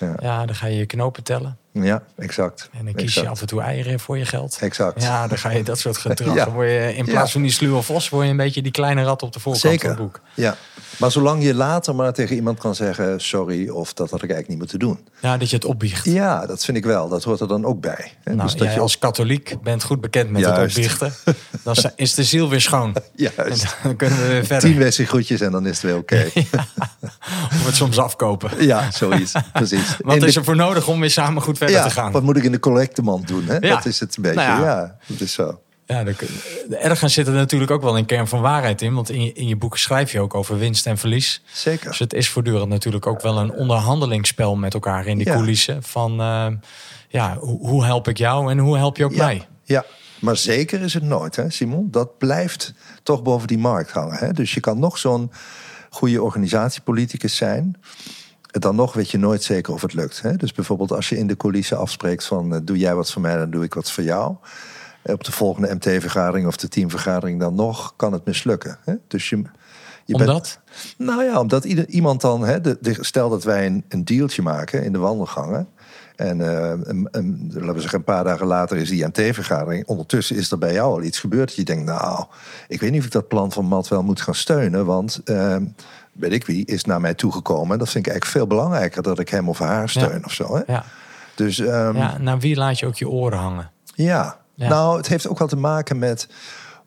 Ja. ja, dan ga je je knopen tellen. Ja, exact. En dan kies je af en toe eieren voor je geld. Exact. Ja, dan ga je dat soort gedrag. <laughs> Ja. Word je in plaats Ja. van die sluwe vos, word je een beetje die kleine rat op de voorkant van Zeker. het boek. Ja. Maar zolang je later maar tegen iemand kan zeggen... sorry, of dat had ik eigenlijk niet moeten doen. Ja, dat je het opbiecht. Ja, dat vind ik wel. Dat hoort er dan ook bij. hè. Nou, dus dat je als katholiek bent goed bekend met het opbiechten. <laughs> Dan is de ziel weer schoon. En Juist. <laughs> dan kunnen we weer verder. Tien wc groetjes en dan is het weer oké. Of het soms afkopen. Ja, zoiets. Precies. Wat is er voor nodig om weer samen goed verder ja, te gaan? wat moet ik in de collectemand doen? Hè? Ja. Dat is het een beetje. Nou ja. ja. dat is zo. Ja, ergens zit er natuurlijk ook wel een kern van waarheid in. Want in je, in je boek schrijf je ook over winst en verlies. Zeker. Dus het is voortdurend natuurlijk ook wel een onderhandelingsspel met elkaar in die Ja. coulissen. Van eh, ja, hoe, hoe help ik jou en hoe help je ook mij? Ja, maar zeker is het nooit, hè, Simon. Dat blijft toch boven die markt hangen. Hè? Dus je kan nog zo'n goede organisatiepoliticus zijn. Dan nog weet je nooit zeker of het lukt. Hè? Dus bijvoorbeeld als je in de coulissen afspreekt van... eh, doe jij wat voor mij, dan doe ik wat voor jou. Eh, Op de volgende MT-vergadering of de teamvergadering dan nog... kan het mislukken. Hè? Dus je, je bent- Omdat? nou ja, omdat ieder, iemand dan... Hè, de, de- stel dat wij een, een dealtje maken in de wandelgangen... En eh, een, een- laten we zeggen, een paar dagen later is die MT-vergadering. Ondertussen is er bij jou al iets gebeurd. Dat je denkt, nou, ik weet niet of ik dat plan van Matt wel moet gaan steunen. Want, weet ik wie, is naar mij toegekomen. En dat vind ik eigenlijk veel belangrijker dat ik hem of haar steun of zo. Hè? Ja. Dus ehm, ja, naar wie laat je ook je oren hangen? ja. Ja. nou, het heeft ook wel te maken met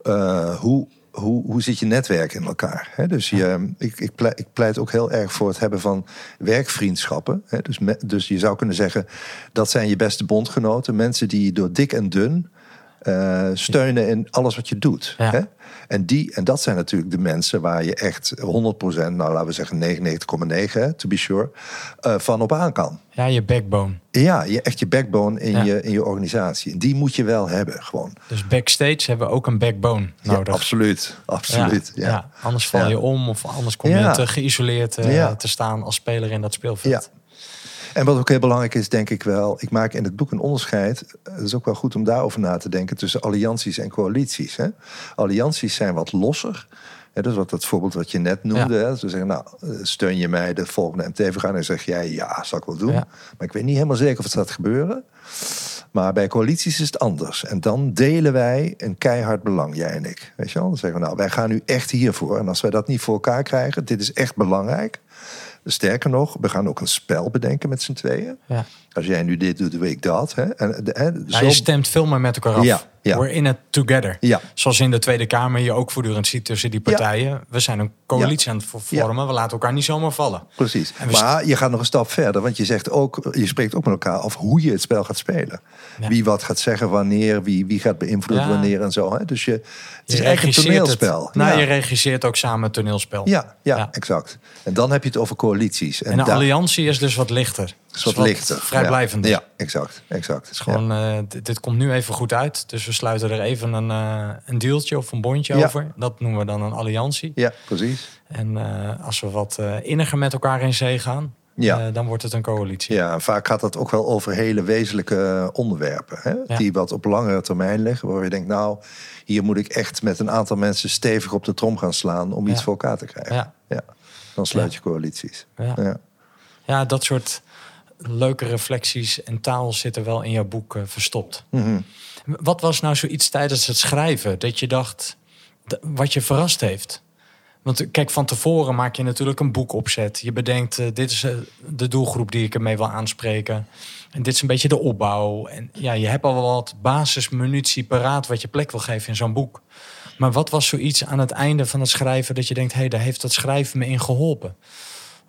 eh, hoe, hoe, hoe zit je netwerk in elkaar. Hè? Dus je, ik, ik, pleit, ik pleit ook heel erg voor het hebben van werkvriendschappen. Hè? Dus, me- dus je zou kunnen zeggen, dat zijn je beste bondgenoten. Mensen die je door dik en dun eh, steunen in alles wat je doet. Ja. Hè? En, die, en dat zijn natuurlijk de mensen waar je echt 100%, nou laten we zeggen 99,9 hè, to be sure, eh, van op aan kan. Ja, je backbone. Ja, je, echt je backbone in, Ja. je, in je organisatie. En die moet je wel hebben, gewoon. Dus backstage hebben we ook een backbone nodig. Ja, absoluut, absoluut. Ja, ja. anders val je om of anders kom je te geïsoleerd eh, te staan als speler in dat speelveld. En wat ook heel belangrijk is, denk ik wel... ik maak in het boek een onderscheid... het is ook wel goed om daarover na te denken... tussen allianties en coalities. Hè? Allianties zijn wat losser... Hè, dus wat dat voorbeeld wat je net noemde. Hè? Ze zeggen, nou, steun je mij de volgende MT-vergadering? En zeg jij, ja, zal ik wel doen. Ja. Maar ik weet niet helemaal zeker of het gaat gebeuren. Maar bij coalities is het anders. En dan delen wij een keihard belang, jij en ik. Weet je wel? Dan zeggen we, nou, wij gaan nu echt hiervoor. En als wij dat niet voor elkaar krijgen, dit is echt belangrijk. Sterker nog, we gaan ook een spel bedenken met z'n tweeën. Ja. Als jij nu dit doet, doe ik dat. Hè? En, de- hè, Ja, zo- je stemt veel meer met elkaar af. Ja, ja. We're in it together. Ja. Zoals in de Tweede Kamer je ook voortdurend ziet tussen die partijen. We zijn een coalitie aan het vormen. We laten elkaar niet zomaar vallen. Precies. En Maar je gaat nog een stap verder, want je zegt ook, je spreekt ook met elkaar af hoe je het spel gaat spelen. Wie wat gaat zeggen, wanneer, wie, wie gaat beïnvloeden wanneer en zo. Hè? Dus je, het is eigenlijk een regisseert het. toneelspel. Nou, ja. je regisseert ook samen het toneelspel. ja, ja, exact. En dan heb je het over coalities. En een daar- alliantie is dus wat lichter. Is wat lichter. Vrijblijvender. Ja, exact. exact. Het is gewoon, eh, dit, dit komt nu even goed uit. Dus we sluiten er even een, eh, een dealtje of een bondje Ja. over. Dat noemen we dan een alliantie. ja. precies. En eh, als we wat eh, inniger met elkaar in zee gaan, Ja. eh, dan wordt het een coalitie. Ja, vaak gaat dat ook wel over hele wezenlijke onderwerpen. Hè? Ja. Die wat op langere termijn liggen. Waar je denkt, nou, hier moet ik echt met een aantal mensen stevig op de trom gaan slaan om iets voor elkaar te krijgen. Ja. Dan sluit je coalities. Ja. Ja. Ja, dat soort leuke reflecties en taal zitten wel in jouw boek eh, verstopt. Mhm. Wat was nou zoiets tijdens het schrijven dat je dacht, wat je verrast heeft? Want eh, kijk, van tevoren maak je natuurlijk een boek opzet. Je bedenkt, eh, dit is de doelgroep die ik ermee wil aanspreken. En dit is een beetje de opbouw. En ja, je hebt al wel wat basismunitie paraat wat je plek wil geven in zo'n boek. Maar wat was zoiets aan het einde van het schrijven dat je denkt, hé, hey, daar heeft dat schrijven me in geholpen?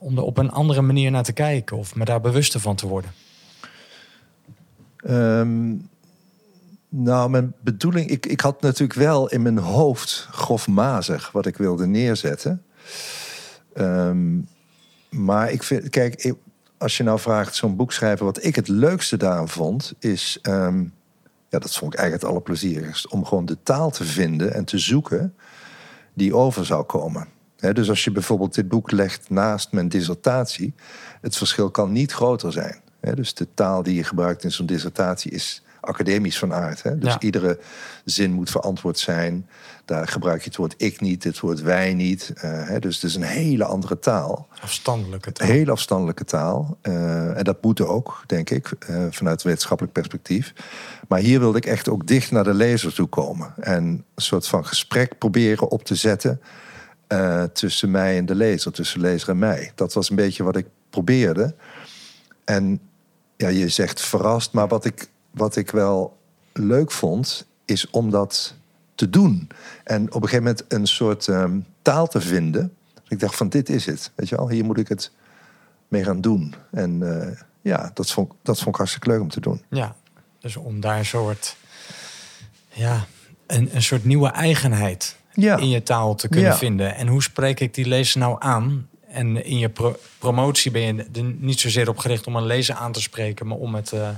Om er op een andere manier naar te kijken of me daar bewuster van te worden. Ehm, nou, mijn bedoeling... Ik, ik had natuurlijk wel in mijn hoofd grofmazig wat ik wilde neerzetten. Ehm, maar ik vind... Kijk, als je nou vraagt zo'n boek schrijven... wat ik het leukste daaraan vond, is... ehm, ja, dat vond ik eigenlijk het allerplezierigst. Om gewoon de taal te vinden en te zoeken die over zou komen. Dus als je bijvoorbeeld dit boek legt naast mijn dissertatie... het verschil kan niet groter zijn. Dus de taal die je gebruikt in zo'n dissertatie is academisch van aard. Hè? Dus Ja. iedere zin moet verantwoord zijn. Daar gebruik je het woord ik niet, het woord wij niet. Eh, hè? Dus het is een hele andere taal. Afstandelijk het. Een hele afstandelijke taal. Eh, en dat moet ook, denk ik, eh, vanuit wetenschappelijk perspectief. Maar hier wilde ik echt ook dicht naar de lezer toe komen. En een soort van gesprek proberen op te zetten eh, tussen mij en de lezer, tussen lezer en mij. Dat was een beetje wat ik probeerde. En ja, je zegt verrast, maar wat ik, wat ik wel leuk vond, is om dat te doen. En op een gegeven moment een soort ehm, taal te vinden. Ik dacht van dit is het. Weet je wel, hier moet ik het mee gaan doen. En eh, ja, dat vond, dat vond ik hartstikke leuk om te doen. Ja, dus om daar een soort, ja, een, een soort nieuwe eigenheid Ja. in je taal te kunnen Ja. vinden. En hoe spreek ik die lezer nou aan? En in je pro- promotie ben je er niet zozeer op gericht om een lezer aan te spreken, maar om het, eh,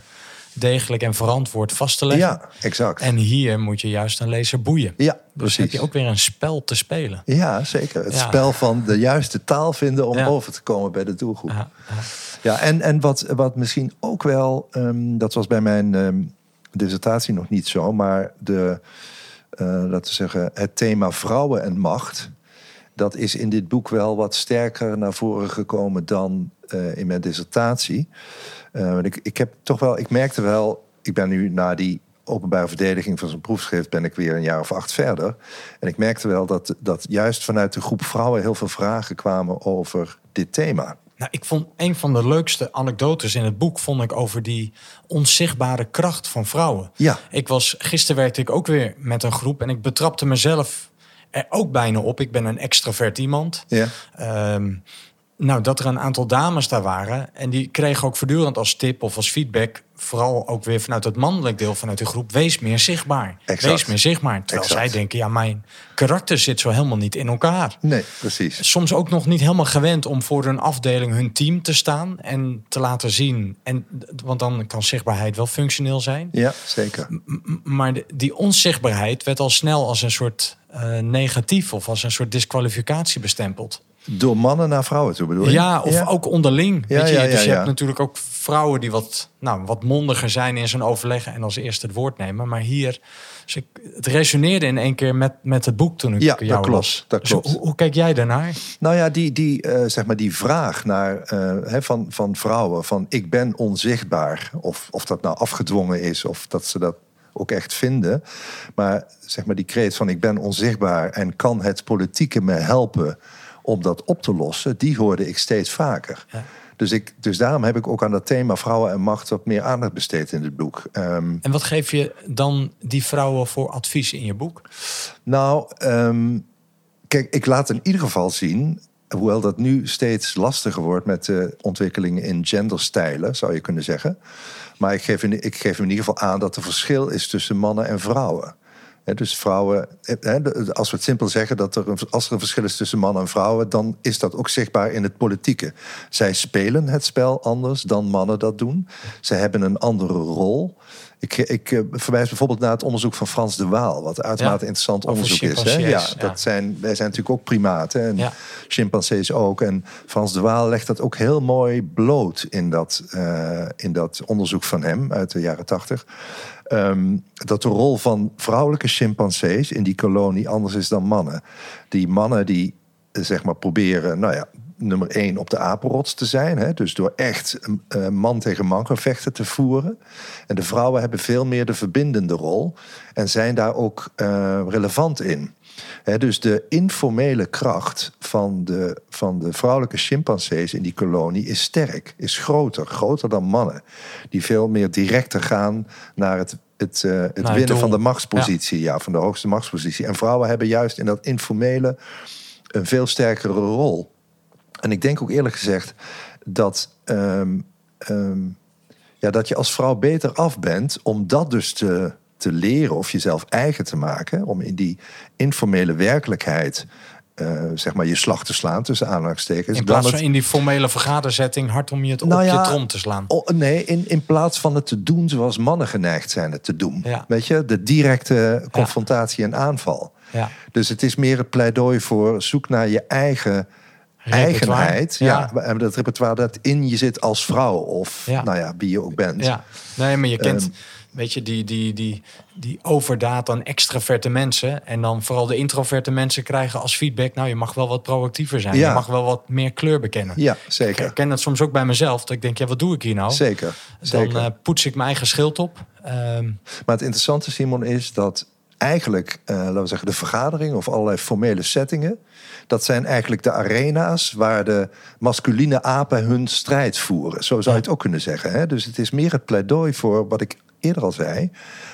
degelijk en verantwoord vast te leggen. Ja, exact. En hier moet je juist een lezer boeien. ja, Dus precies. heb je ook weer een spel te spelen. Ja, zeker. Het Ja. spel van de juiste taal vinden om over te komen bij de doelgroep. Ja, ja. Ja, en, en wat, wat misschien ook wel, ehm, dat was bij mijn ehm, dissertatie nog niet zo, maar de, laten we zeggen, het thema vrouwen en macht, dat is in dit boek wel wat sterker naar voren gekomen dan eh, in mijn dissertatie. Eh, ik, ik heb toch wel, ik merkte wel, ik ben nu na die openbare verdediging van zo'n proefschrift ben ik weer een jaar of acht verder. En ik merkte wel dat, dat juist vanuit de groep vrouwen heel veel vragen kwamen over dit thema. Nou, ik vond een van de leukste anekdotes in het boek vond ik over die onzichtbare kracht van vrouwen. Ja. Ik was gisteren werkte ik ook weer met een groep en ik betrapte mezelf er ook bijna op. Ik ben een extravert iemand. Ja. Ehm, nou, dat er een aantal dames daar waren. En die kregen ook voortdurend als tip of als feedback. Vooral ook weer vanuit het mannelijk deel vanuit de groep. Wees meer zichtbaar. Exact. Wees meer zichtbaar. Terwijl Exact. zij denken, ja, mijn karakter zit zo helemaal niet in elkaar. Nee, precies. Soms ook nog niet helemaal gewend om voor hun afdeling, hun team te staan. En te laten zien. En, want dan kan zichtbaarheid wel functioneel zijn. Ja, zeker. M- Maar die onzichtbaarheid werd al snel als een soort eh, negatief of als een soort disqualificatie bestempeld. Door mannen naar vrouwen toe bedoel je? Ja, of ook onderling. Ja, weet je? ja, dus je hebt natuurlijk ook vrouwen die wat, nou, wat mondiger zijn in zo'n overleg en als eerste het woord nemen. Maar hier, dus ik, het resoneerde in één keer met, met het boek toen ik Ja, dat jou klopt, las. dat Dus klopt. hoe, hoe kijk jij daarnaar? Nou ja, die, die, eh, zeg maar die vraag naar, eh, hè, van, van vrouwen van ik ben onzichtbaar. Of, of dat nou afgedwongen is of dat ze dat ook echt vinden. Maar zeg maar die kreet van ik ben onzichtbaar en kan het politieke me helpen om dat op te lossen, die hoorde ik steeds vaker. Ja. Dus, ik, dus daarom heb ik ook aan dat thema vrouwen en macht wat meer aandacht besteed in het boek. Ehm, En wat geef je dan die vrouwen voor advies in je boek? Nou, ehm, kijk, ik laat in ieder geval zien, hoewel dat nu steeds lastiger wordt met de ontwikkelingen in genderstijlen, zou je kunnen zeggen. Maar ik geef, in, ik geef in ieder geval aan dat er verschil is tussen mannen en vrouwen. Dus vrouwen, de- als we het simpel zeggen, dat er een, als er een verschil is tussen mannen en vrouwen, dan is dat ook zichtbaar in het politieke. Zij spelen het spel anders dan mannen dat doen. Zij hebben een andere rol. Ik, ik eh, verwijs bijvoorbeeld naar het onderzoek van Frans de Waal, wat uitermate Ja, interessant onderzoek is. Hè? Ja, dat zijn, wij zijn natuurlijk ook primaten en Ja. chimpansees ook. En Frans de Waal legt dat ook heel mooi bloot in dat, eh, in dat onderzoek van hem uit de jaren tachtig. Ehm, dat de rol van vrouwelijke chimpansees in die kolonie anders is dan mannen. Die mannen die eh, zeg maar proberen, nou ja, nummer één op de apenrots te zijn. Hè? Dus door echt eh, man tegen man gevechten te voeren. En de vrouwen hebben veel meer de verbindende rol en zijn daar ook eh, relevant in. Hè, dus de informele kracht van de, van de vrouwelijke chimpansees in die kolonie is sterk, is groter, groter dan mannen. Die veel meer directer gaan naar het, het, eh, het winnen van de machtspositie, ja. van de hoogste machtspositie. En vrouwen hebben juist in dat informele een veel sterkere rol. En ik denk ook eerlijk gezegd dat, ehm, ehm, ja, dat je als vrouw beter af bent om dat dus te, te leren of jezelf eigen te maken. Om in die informele werkelijkheid eh, zeg maar je slag te slaan tussen aanhalingstekens. In plaats van het- in die formele vergaderzetting hard om je het Nou op ja, je trom te slaan. Oh, nee, in, in plaats van het te doen zoals mannen geneigd zijn het te doen. Ja. Weet je, de directe confrontatie en aanval. Ja. Dus het is meer het pleidooi voor zoek naar je eigen. Eigenheid. Ja. Ja. en dat repertoire dat in je zit als vrouw. Of Ja. nou ja, wie je ook bent. Ja, nee, maar je kent, Ehm. weet je, die, die, die, die overdaad aan extraverte mensen. En dan vooral de introverte mensen krijgen als feedback... nou, je mag wel wat proactiever zijn. Ja. Je mag wel wat meer kleur bekennen. Ja, Ik zeker. herken dat soms ook bij mezelf. Dat ik denk, ja, wat doe ik hier nou? Zeker. zeker. Dan eh, poets ik mijn eigen schild op. Ehm, Maar het interessante, Simon, is dat eigenlijk, eh, laten we zeggen, de vergaderingen of allerlei formele settingen, dat zijn eigenlijk de arena's waar de masculine apen hun strijd voeren. Zo zou je het ook kunnen zeggen. Hè? Dus het is meer het pleidooi voor wat ik eerder al zei.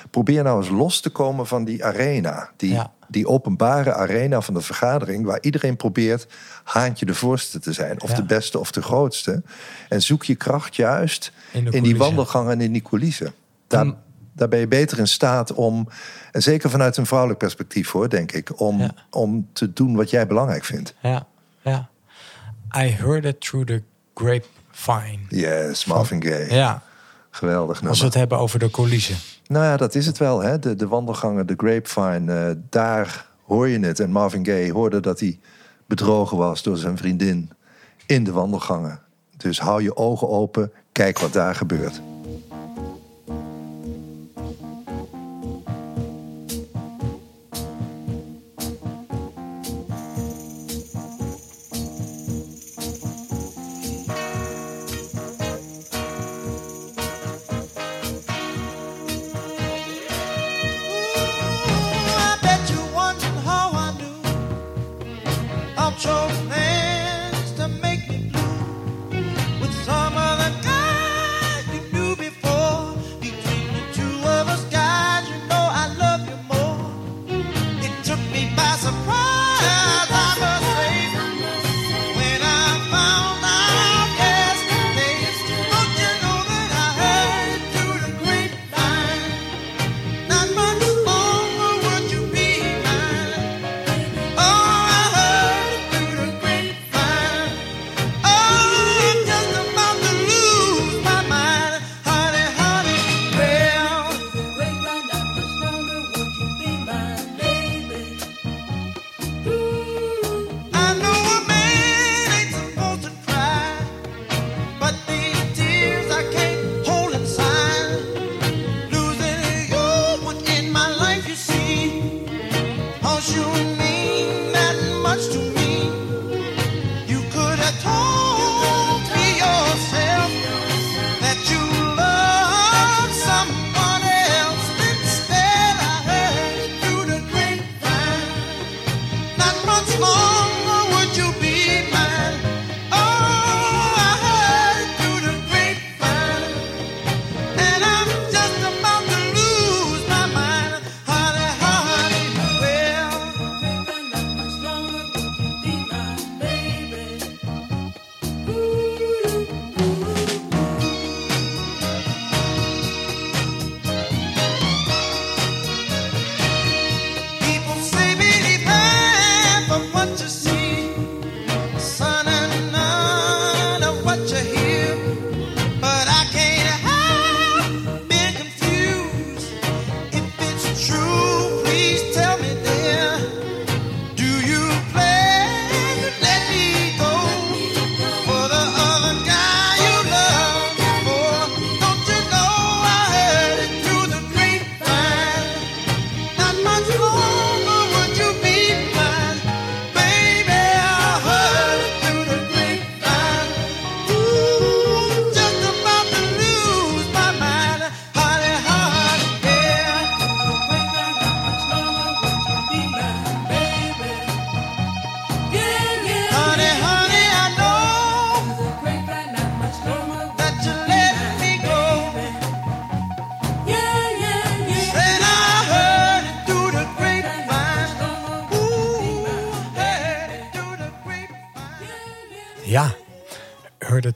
Probeer nou eens los te komen van die arena. Die, Ja. die openbare arena van de vergadering, waar iedereen probeert haantje de voorste te zijn. Of Ja. de beste of de grootste. En zoek je kracht juist In in, die coulissen. wandelgang en in die coulissen. Daar, daar ben je beter in staat om, en zeker vanuit een vrouwelijk perspectief hoor, denk ik, om, Ja. om te doen wat jij belangrijk vindt. ja, ja. I heard it through the grapevine. Yes, Marvin Gaye. Ja, Geweldig nummer. Als we het hebben over de coulissen. Nou ja, dat is het wel. Hè? De, de wandelgangen, de grapevine, eh, daar hoor je het. En Marvin Gaye hoorde dat hij bedrogen was door zijn vriendin in de wandelgangen. Dus hou je ogen open, kijk wat daar gebeurt.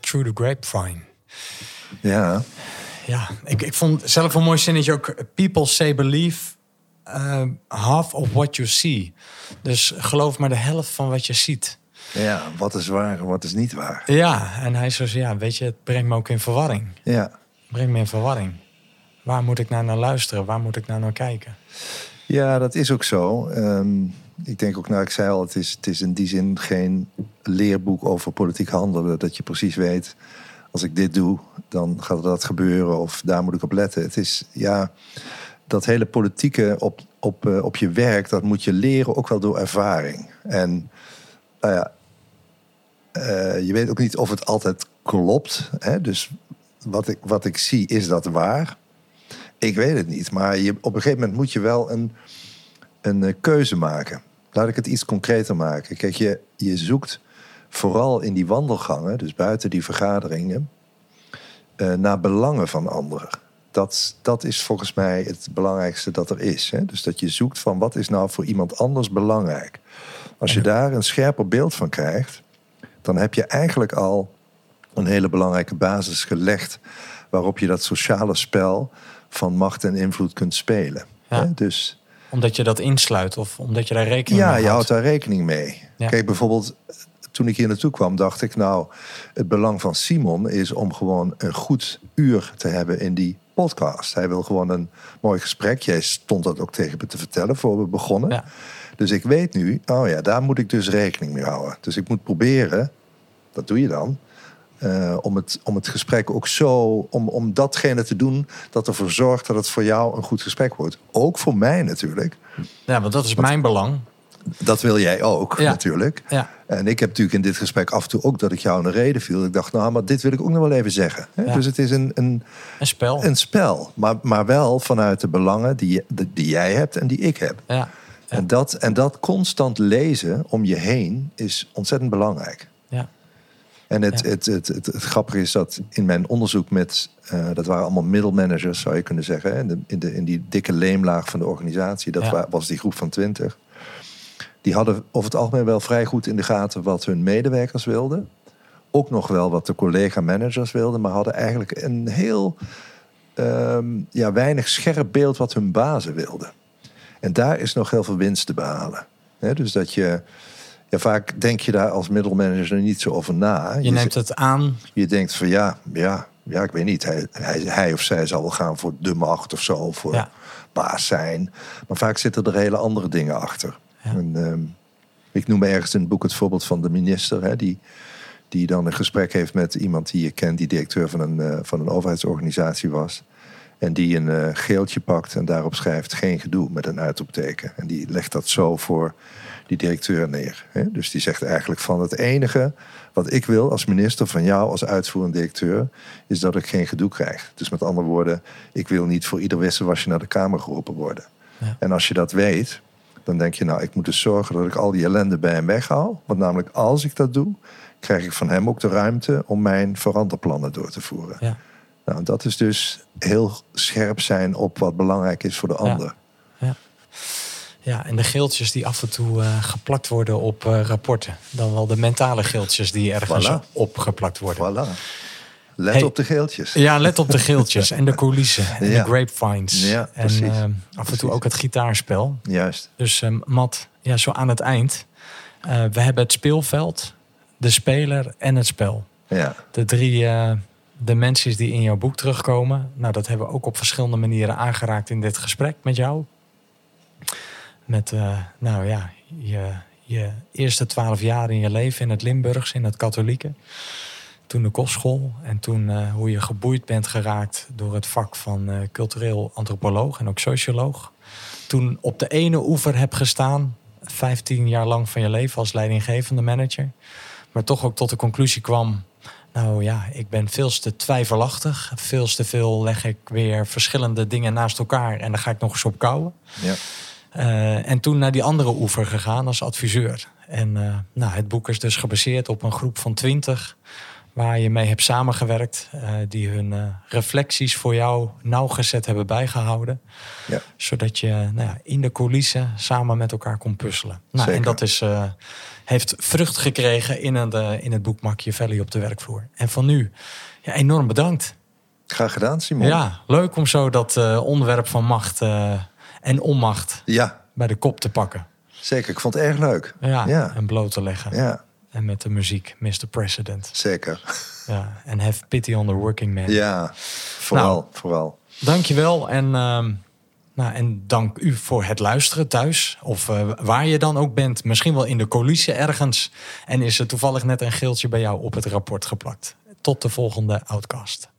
Through the grapevine. Ja, Ja, ik, ik vond zelf een mooi zinnetje ook. People say believe uh, half of what you see. Dus geloof maar de helft van wat je ziet. ja, wat is waar en wat is niet waar. Ja, en hij zo zei, ja, weet je, het brengt me ook in verwarring. Ja, Het brengt me in verwarring. Waar moet ik nou naar luisteren? Waar moet ik nou naar kijken? ja dat is ook zo. Ehm, ik denk ook, nou, ik zei al, het is, het is in die zin geen leerboek over politiek handelen. Dat je precies weet, als ik dit doe, dan gaat dat gebeuren. Of daar moet ik op letten. Het is, ja, dat hele politieke op, op, eh, op je werk, dat moet je leren ook wel door ervaring. En nou ja, eh, je weet ook niet of het altijd klopt. Hè? Dus wat ik, wat ik zie, is dat waar? Ik weet het niet. Maar je, op een gegeven moment moet je wel een, een eh, keuze maken. Laat ik het iets concreter maken. Kijk, je, je zoekt vooral in die wandelgangen, dus buiten die vergaderingen, eh, naar belangen van anderen. Dat, dat is volgens mij het belangrijkste dat er is. Hè? Dus dat je zoekt van wat is nou voor iemand anders belangrijk. Als je daar een scherper beeld van krijgt, dan heb je eigenlijk al een hele belangrijke basis gelegd waarop je dat sociale spel van macht en invloed kunt spelen. Ja. Hè? Dus Omdat je dat insluit of omdat je daar rekening ja, mee je houdt. houdt daar rekening mee. Ja. Kijk, bijvoorbeeld toen ik hier naartoe kwam, dacht ik, nou, het belang van Simon is om gewoon een goed uur te hebben in die podcast. Hij wil gewoon een mooi gesprek. Jij stond dat ook tegen me te vertellen voor we begonnen. Ja. Dus ik weet nu, oh ja, daar moet ik dus rekening mee houden. Dus ik moet proberen, dat doe je dan, eh, om, het, om het gesprek ook zo, om, om datgene te doen dat ervoor zorgt dat het voor jou een goed gesprek wordt. Ook voor mij natuurlijk. Ja, want dat is mijn belang. Dat wil jij ook Ja. natuurlijk. Ja. En ik heb natuurlijk in dit gesprek af en toe ook dat ik jou in de reden viel. Ik dacht, nou, maar dit wil ik ook nog wel even zeggen. Ja. Dus het is een, een, Een spel. een spel, maar, maar wel vanuit de belangen die, die jij hebt en die ik heb. Ja. En, dat, en dat constant lezen om je heen is ontzettend belangrijk. En het, Ja. het, het, het, het grappige is dat in mijn onderzoek met, eh, dat waren allemaal middelmanagers, zou je kunnen zeggen, hè, in, de, in, de, in die dikke leemlaag van de organisatie, dat Ja. was die groep van twintig. Die hadden over het algemeen wel vrij goed in de gaten wat hun medewerkers wilden. Ook nog wel wat de collega-managers wilden, maar hadden eigenlijk een heel ehm, ja, weinig scherp beeld wat hun bazen wilden. En daar is nog heel veel winst te behalen. Dus dat je, ja, vaak denk je daar als middelmanager niet zo over na. Je neemt het aan. Je denkt van ja, ja, ja ik weet niet. Hij, hij, hij of zij zal wel gaan voor de macht of zo, voor Ja. baas zijn. Maar vaak zitten er hele andere dingen achter. Ja. En, ehm, ik noem ergens in het boek het voorbeeld van de minister, hè, die, die dan een gesprek heeft met iemand die je kent, die directeur van een, eh, van een overheidsorganisatie was. En die een eh, geeltje pakt en daarop schrijft geen gedoe met een uitroepteken. En die legt dat zo voor die directeur neer. Hè? Dus die zegt eigenlijk van het enige wat ik wil als minister van jou als uitvoerend directeur... is dat ik geen gedoe krijg. Dus met andere woorden, ik wil niet voor ieder wisselwasje naar de Kamer geroepen worden. Ja. En als je dat weet, dan denk je nou, ik moet dus zorgen dat ik al die ellende bij hem weghaal. Want namelijk als ik dat doe, krijg ik van hem ook de ruimte om mijn veranderplannen door te voeren. Ja. Nou, dat is dus heel scherp zijn op wat belangrijk is voor de ander. Ja, en de geeltjes die af en toe eh, geplakt worden op eh, rapporten. Dan wel de mentale geeltjes die ergens Voilà. opgeplakt worden. Voilà. Let Hey. op de geeltjes. Ja, let op de geeltjes en de <laughs> coulissen en Ja. de grapevines. Ja, en eh, af en Precies. toe ook het gitaarspel. Juist. Dus Matt, ja, zo aan het eind. we hebben het speelveld, de speler en het spel. Ja. De drie dimensies die in jouw boek terugkomen. Nou, dat hebben we ook op verschillende manieren aangeraakt in dit gesprek met jou. Met, eh, nou ja, je, je eerste twaalf jaar in je leven in het Limburgs, in het katholieke. Toen de kostschool en toen eh, hoe je geboeid bent geraakt door het vak van eh, cultureel antropoloog en ook socioloog. Toen op de ene oever heb gestaan, 15 jaar lang van je leven als leidinggevende manager. Maar toch ook tot de conclusie kwam, nou ja, ik ben veel te twijfelachtig. Veel te veel leg ik weer verschillende dingen naast elkaar en daar ga ik nog eens op kouwen. Ja. Eh, en toen naar die andere oever gegaan als adviseur. En eh, nou, het boek is dus gebaseerd op een groep van twintig waar je mee hebt samengewerkt, eh, die hun reflecties voor jou nauwgezet hebben bijgehouden, Ja. zodat je nou ja, in de coulissen samen met elkaar kon puzzelen. Nou, en dat is, heeft vrucht gekregen in het, in het boek Machiavelli op de werkvloer. En van nu, ja, enorm bedankt. Graag gedaan, Simon. Ja, leuk om zo dat onderwerp van macht en onmacht Ja, bij de kop te pakken. zeker. Ik vond het erg leuk. Ja, Ja. en bloot te leggen. Ja, En met de muziek, Mr. President. zeker. <laughs> Ja, en have pity on the working man. Ja, vooral. Nou. vooral. Dankjewel en, ehm, nou, en dank u voor het luisteren thuis. Of eh, waar je dan ook bent. Misschien wel in de coulissen ergens. En is er toevallig net een geeltje bij jou op het rapport geplakt. Tot de volgende Outcast.